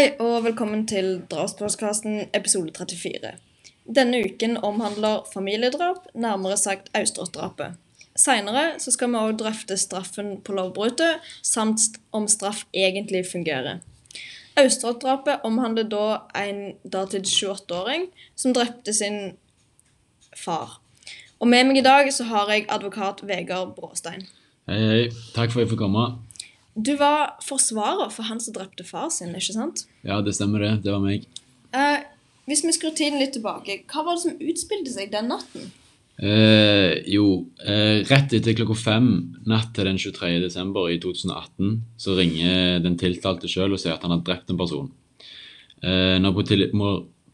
Hei og velkommen til Drapspodkasten episode 34. Denne uken omhandler familiedrap, nærmere sagt Austrått-drapet. Seinere skal vi òg drøfte straffen på lovbruddet, samt om straff egentlig fungerer. Austrått-drapet omhandler da en datid 28-åring som drepte sin far. Og med meg i dag så har jeg advokat Vegard Bråstein. Hei, hei. Takk for at jeg fikk komme. Du var forsvarer for han som drepte far sin, ikke sant? Ja, det stemmer det. Det var meg. Eh, hvis vi skrur tiden litt tilbake, hva var det som utspilte seg den natten? Eh, jo, eh, rett etter klokka fem natt til den 23. desember i 2018 så ringer den tiltalte sjøl og sier at han har drept en person. Eh, når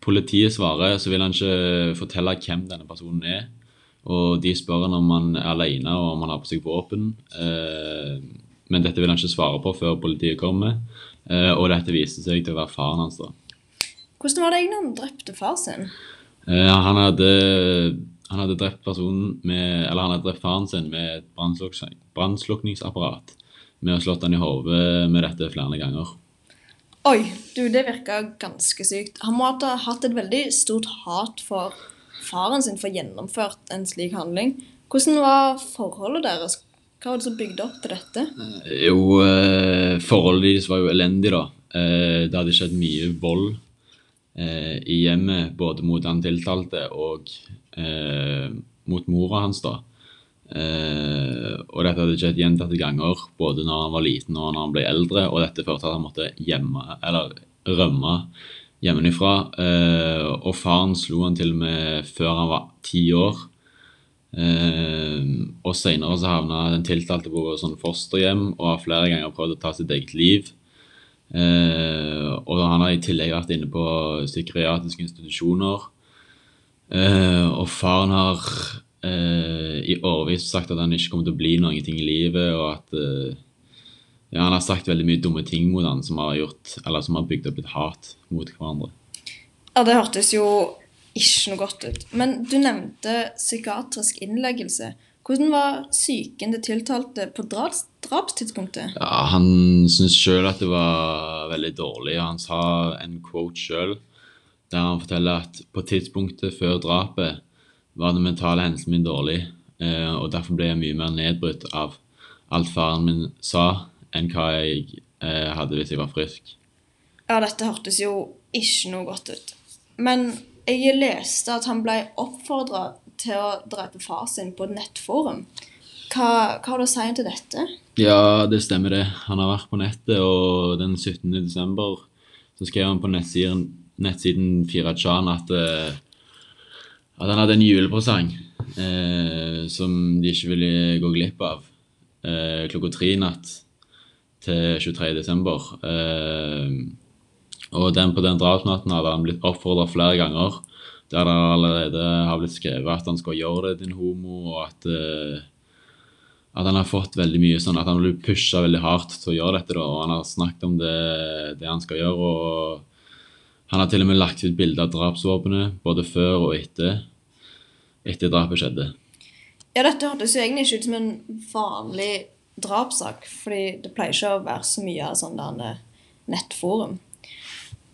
politiet svarer, så vil han ikke fortelle hvem denne personen er. Og de spør han om han er alene og om han har på seg våpen. Eh, men dette vil han ikke svare på før politiet kommer. Eh, og dette viste seg til å være faren hans. da. Hvordan var det egentlig han drepte far sin? Eh, han, hadde, han hadde drept personen med, eller han hadde drept faren sin med et brannsluk- brannslukningsapparat. Med å slått han i hodet med dette flere ganger. Oi, du, det virka ganske sykt. Han må ha hatt et veldig stort hat for faren sin for å gjennomført en slik handling. Hvordan var forholdet deres? Hva var det som bygde opp til dette? Jo, eh, forholdet deres var jo elendig, da. Eh, det hadde skjedd mye vold eh, i hjemmet, både mot han tiltalte og eh, mot mora hans, da. Eh, og dette hadde skjedd gjentatte ganger, både når han var liten og når han ble eldre, og dette førte til at han måtte hjemme, eller rømme hjemmefra. Eh, og faren slo han til og med før han var ti år. Eh, og senere så havna den tiltalte på sånn fosterhjem og har flere ganger prøvd å ta sitt eget liv. Eh, og han har i tillegg vært inne på psykiatriske institusjoner. Eh, og faren har i årevis sagt at han ikke kommer til å bli noen ting i livet, og at ja, han har sagt veldig mye dumme ting mot han som har gjort, som har bygd opp et hat mot hverandre. Ja, Det hørtes jo ikke noe godt ut. Men du nevnte psykiatrisk innleggelse. Hvordan var psyken til tiltalte på drapstidspunktet? Ja, Han syntes sjøl at det var veldig dårlig. og Han sa en quote sjøl der han forteller at på tidspunktet før drapet var den mentale hendelsen min dårlig, eh, og derfor ble jeg mye mer nedbrutt av alt faren min sa, enn hva jeg eh, hadde hvis jeg var frisk. Ja, dette hørtes jo ikke noe godt ut. Men jeg leste at han ble oppfordra til å drepe far sin på et nettforum. Hva, hva har du å si til dette? Ja, det stemmer det. Han har vært på nettet, og den 17. desember så skrev han på nettsiden, nettsiden 4chan at, eh, at han hadde en julepresang eh, som de ikke ville gå glipp av eh, klokka tre natt til 23. desember. Eh, og den, på den drapsnatten hadde han blitt oppfordra flere ganger. Der det allerede har blitt skrevet at han skal gjøre det, din homo, og at uh, at han har fått veldig mye sånn at han blir pusha veldig hardt til å gjøre dette. da, og Han har snakket om det, det han skal gjøre. og Han har til og med lagt ut bilde av drapsvåpenet både før og etter etter drapet skjedde. Ja, dette hørtes jo egentlig ikke ut som en vanlig drapssak, fordi det pleier ikke å være så mye av sånn eh, nettforum.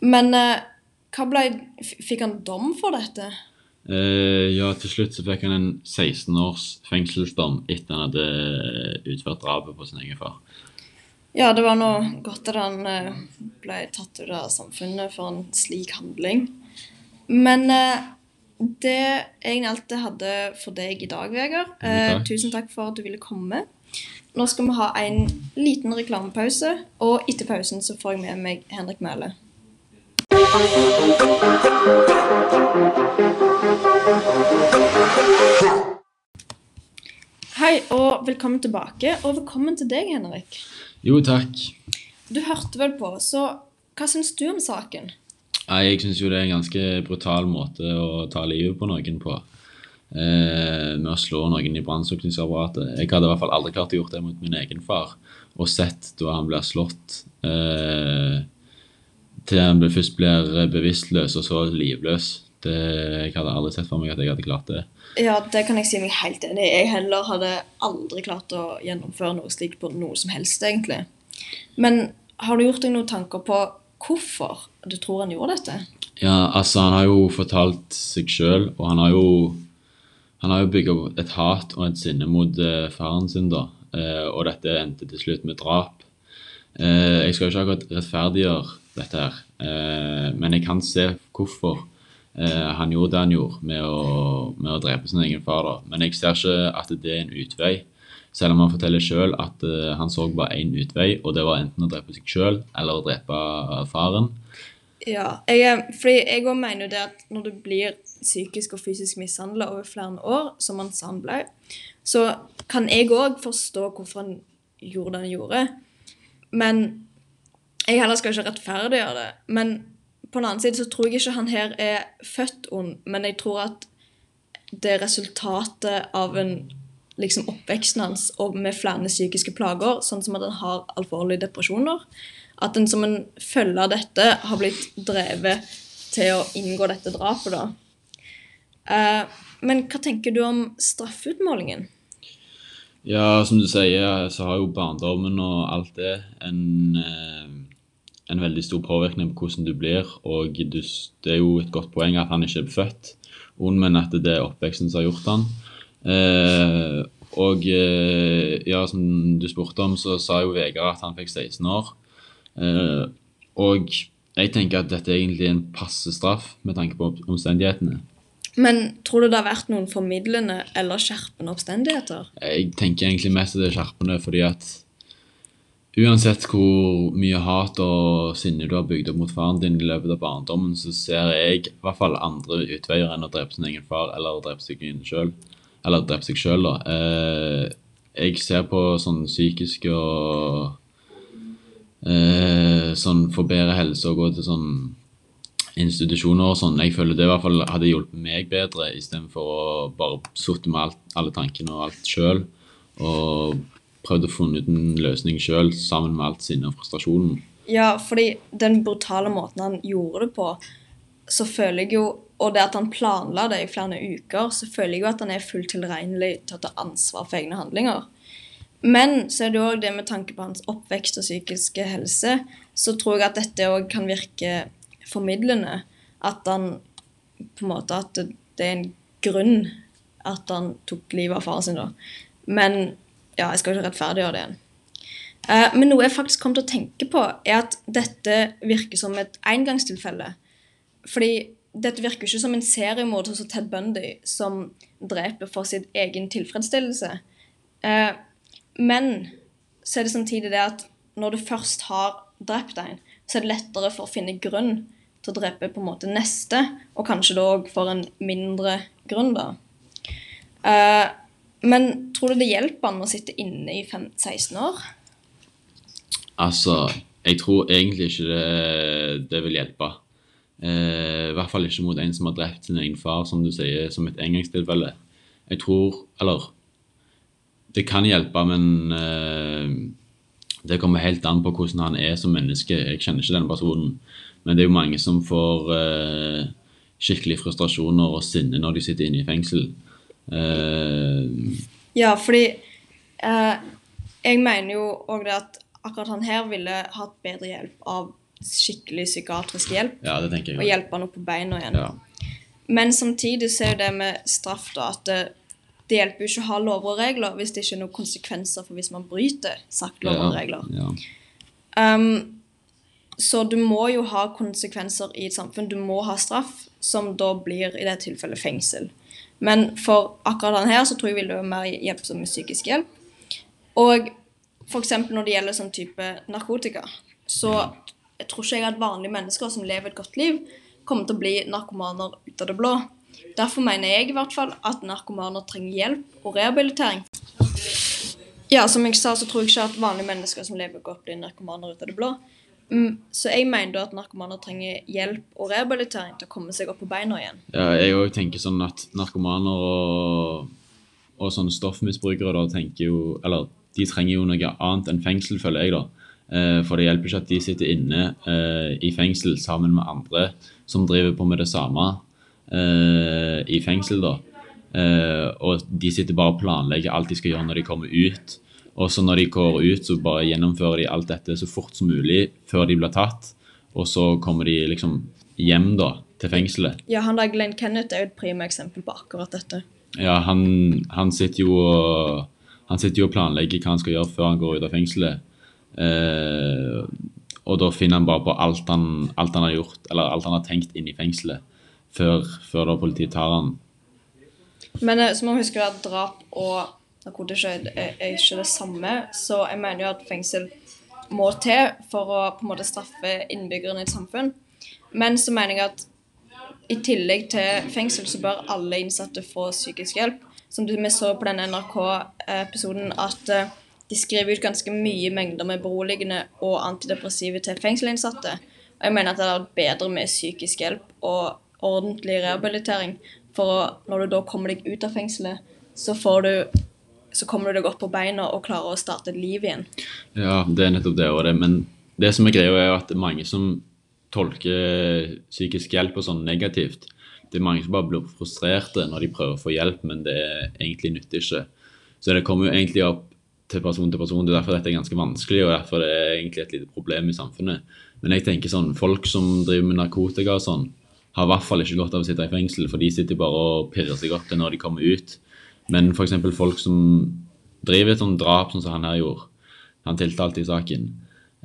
Men eh, hva ble Fikk han dom for dette? Uh, ja, til slutt så fikk han en 16 års fengselsdom etter han hadde utført drapet på sin egen far. Ja, det var nå godt at han uh, ble tatt ut av samfunnet for en slik handling. Men uh, det er egentlig alt jeg hadde for deg i dag, Vegard. Eh, takk. tusen takk for at du ville komme. Nå skal vi ha en liten reklamepause, og etter pausen så får jeg med meg Henrik Mæhle. Hei, og velkommen tilbake. Og velkommen til deg, Henrik. Jo, takk. Du hørte vel på, så hva syns du om saken? Nei, Jeg syns jo det er en ganske brutal måte å ta livet på noen på. Eh, med å slå noen i brannslukningsapparatet. Jeg hadde i hvert fall aldri klart å gjøre det mot min egen far. Og sett da han blir slått eh, til han først blir bevisstløs og så livløs. Det, jeg hadde aldri sett for meg at jeg hadde klart det. Ja, det kan jeg si meg helt enig i. Jeg heller hadde aldri klart å gjennomføre noe slikt på noe som helst, egentlig. Men har du gjort deg noen tanker på hvorfor du tror han gjorde dette? Ja, altså han har jo fortalt seg sjøl, og han har jo han har jo bygga et hat og et sinne mot eh, faren sin, da. Eh, og dette endte til slutt med drap. Eh, jeg skal jo ikke akkurat rettferdiggjøre dette her, eh, men jeg kan se hvorfor eh, han gjorde det han gjorde med å, med å drepe sin egen far. da. Men jeg ser ikke at det er en utvei. Selv om han forteller sjøl at eh, han så bare én utvei, og det var enten å drepe seg sjøl eller å drepe faren. Ja, jeg, fordi jeg òg mener jo det at når du blir psykisk og fysisk mishandla over flere år, som han sa han ble, så kan jeg òg forstå hvorfor han gjorde det han gjorde. Men jeg heller skal ikke rettferdiggjøre det. Men på den annen side så tror jeg ikke han her er født ond, men jeg tror at det er resultatet av en liksom oppveksten hans og med flere psykiske plager, sånn som at han har alvorlige depresjoner. At en som en følge av dette har blitt drevet til å inngå dette drapet, da. Uh, men hva tenker du om straffeutmålingen? Ja, som du sier, så har jo barndommen og alt det en, eh, en veldig stor påvirkning på hvordan du blir. Og du, det er jo et godt poeng at han ikke er født ond, men at det er oppveksten som har gjort han. Eh, og eh, ja, som du spurte om, så sa jo Vegard at han fikk 16 år. Eh, og jeg tenker at dette er egentlig en passe straff med tanke på omstendighetene. Men tror du det har vært noen formidlende eller skjerpende omstendigheter? Jeg tenker egentlig mest at det er skjerpende, fordi at uansett hvor mye hat og sinne du har bygd opp mot faren din i løpet av barndommen, så ser jeg i hvert fall andre utveier enn å drepe sin egen far eller å drepe seg sjøl. Eller drepe seg sjøl, da. Eh, jeg ser på sånn psykisk og eh, sånn for bedre helse og gå til sånn institusjoner og sånn. Jeg føler det i hvert fall hadde hjulpet meg bedre, istedenfor å bare sitte med alt, alle tankene og alt sjøl. Og prøvd å finne ut en løsning sjøl, sammen med alt sinnet og frustrasjonen. Ja, fordi den brutale måten han gjorde det på, så føler jeg jo Og det at han planla det i flere uker, så føler jeg jo at han er fullt tilregnelig til å ta ansvar for egne handlinger. Men så er det òg det med tanke på hans oppvekst og psykiske helse, så tror jeg at dette òg kan virke formidlende. At han på en måte At det, er en grunn at han tok livet av faren sin, da. Men ja, jeg skal ikke rettferdiggjøre det igjen. Eh, men noe jeg faktisk kom til å tenke på, er at dette virker som et engangstilfelle. Fordi dette virker ikke som en seriemorder som Ted Bundy, som dreper for sin egen tilfredsstillelse. Eh, men så er det samtidig det at når du først har drept en, så er det lettere for å finne grunn til å drepe på en måte neste, og kanskje da òg for en mindre grunn, da. Eh, men tror du det hjelper han å sitte inne i 15-16 år? Altså, jeg tror egentlig ikke det, det vil hjelpe. Eh, I hvert fall ikke mot en som har drept sin egen far, som du sier, som et engangstilfelle. Jeg tror Eller det kan hjelpe, men eh, det kommer helt an på hvordan han er som menneske. Jeg kjenner ikke denne personen, men det er jo mange som får eh, skikkelig frustrasjoner og sinne når de sitter inne i fengsel. Eh, Ja, fordi uh, jeg mener jo òg det at akkurat han her ville hatt bedre hjelp av skikkelig psykiatrisk hjelp. ja, det tenker Og jeg. hjelpe han opp på beina igjen. Ja. Men samtidig så er jo det med straff da at det, det hjelper jo ikke å ha lover og regler hvis det ikke er noen konsekvenser for hvis man bryter sagt lover og regler. Ja. Um, så du må jo ha konsekvenser i et samfunn. Du må ha straff, som da blir i det tilfellet fengsel. Men for akkurat han her så tror jeg vil det være mer hjelpsomt med psykisk hjelp. Og f.eks. når det gjelder sånn type narkotika, så jeg tror ikke jeg at vanlige mennesker som lever et godt liv, kommer til å bli narkomaner ut av det blå. Derfor mener jeg i hvert fall at narkomaner trenger hjelp og rehabilitering. Ja, som jeg sa, så tror jeg ikke at vanlige mennesker som lever godt, blir narkomaner ut av det blå. Mm, så jeg mener da at narkomaner trenger hjelp og rehabilitering til å komme seg opp på beina igjen. Ja, jeg òg tenker sånn at narkomaner og, og sånne stoffmisbrukere da tenker jo Eller de trenger jo noe annet enn fengsel, føler jeg, da. Eh, for det hjelper ikke at de sitter inne eh, i fengsel sammen med andre som driver på med det samme eh, i fengsel, da. Og de sitter bare og planlegger alt de skal gjøre når de kommer ut. Og så når de går ut, så bare gjennomfører de alt dette så fort som mulig før de blir tatt. og så kommer de liksom hjem da, til fengselet. Ja, han der Glenn Kenneth er jo et prima eksempel på akkurat dette. Ja, han, han sitter jo og han sitter jo og planlegger hva han skal gjøre før han går ut av fengselet. Eh, og da finner han bare på alt han, alt han har gjort, eller alt han har tenkt inne i fengselet, før, før da politiet tar han. Men eh, så må vi huske at drap og narkotika er, er ikke det samme, så jeg mener jo at fengsel må til for å på en måte straffe innbyggerne i et samfunn. Men så mener jeg at i tillegg til fengsel så bør alle innsatte få psykisk hjelp. Som vi så på denne NRK-episoden, at eh, de skriver ut ganske mye mengder med beroligende og antidepressive til fengselsinnsatte. Og jeg mener at det er bedre med psykisk hjelp og ordentlig rehabilitering. For når du da kommer deg ut av fengselet, så, får du, så kommer du deg opp på beina og klarer å starte et liv igjen. Ja, det er nettopp det og det. Men det som er greia, er at er mange som tolker psykisk hjelp og sånn negativt. Det er mange som bare blir frustrerte når de prøver å få hjelp, men det egentlig nytter ikke. Så det kommer jo egentlig opp til person til person. Det er derfor dette er ganske vanskelig, og derfor det er egentlig et lite problem i samfunnet. Men jeg tenker sånn, folk som driver med narkotika og sånn, har i hvert fall ikke godt av å sitte i fengsel, for de sitter bare og pirrer seg opp til når de kommer ut. Men f.eks. folk som driver et sånt drap, sånn som han her gjorde, han tiltalte i saken,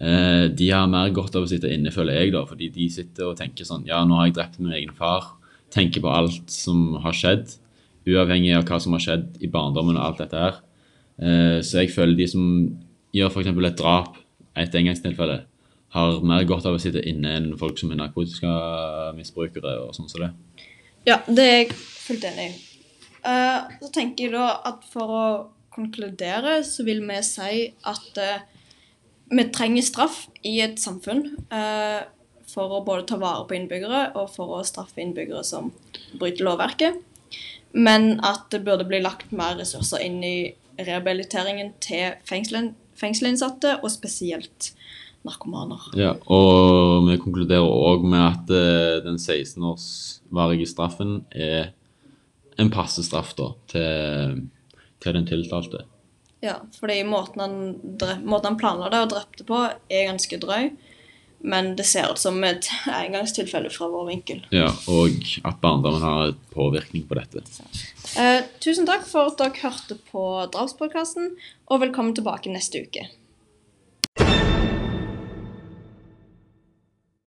eh, de har mer godt av å sitte inne, føler jeg, da, fordi de sitter og tenker sånn Ja, nå har jeg drept min egen far. Tenker på alt som har skjedd, uavhengig av hva som har skjedd i barndommen og alt dette her. Eh, så jeg føler de som gjør f.eks. et drap, et engangstilfelle, har mer godt av å sitte inne enn folk som er narkotikamisbrukere og sånn som det. Ja, det er jeg fullt enig i. Eh, så tenker jeg da at for å konkludere så vil vi si at uh, vi trenger straff i et samfunn Uh, for å både ta vare på innbyggere og for å straffe innbyggere som bryter lovverket. Men at det burde bli lagt mer ressurser inn i rehabiliteringen til fengselinnsatte, og spesielt narkomaner. Ja, og vi konkluderer òg med at den 16-årsvarige straffen er en passe straff da, til, til den tiltalte. Ja, fordi måten han, drep, måten han planla det og drepte på, er ganske drøy. Men det ser ut som et engangstilfelle fra vår vinkel. Ja, og at barndommen har et påvirkning på dette. Eh, tusen takk for at dere hørte på Drapspodkasten, og velkommen tilbake neste uke.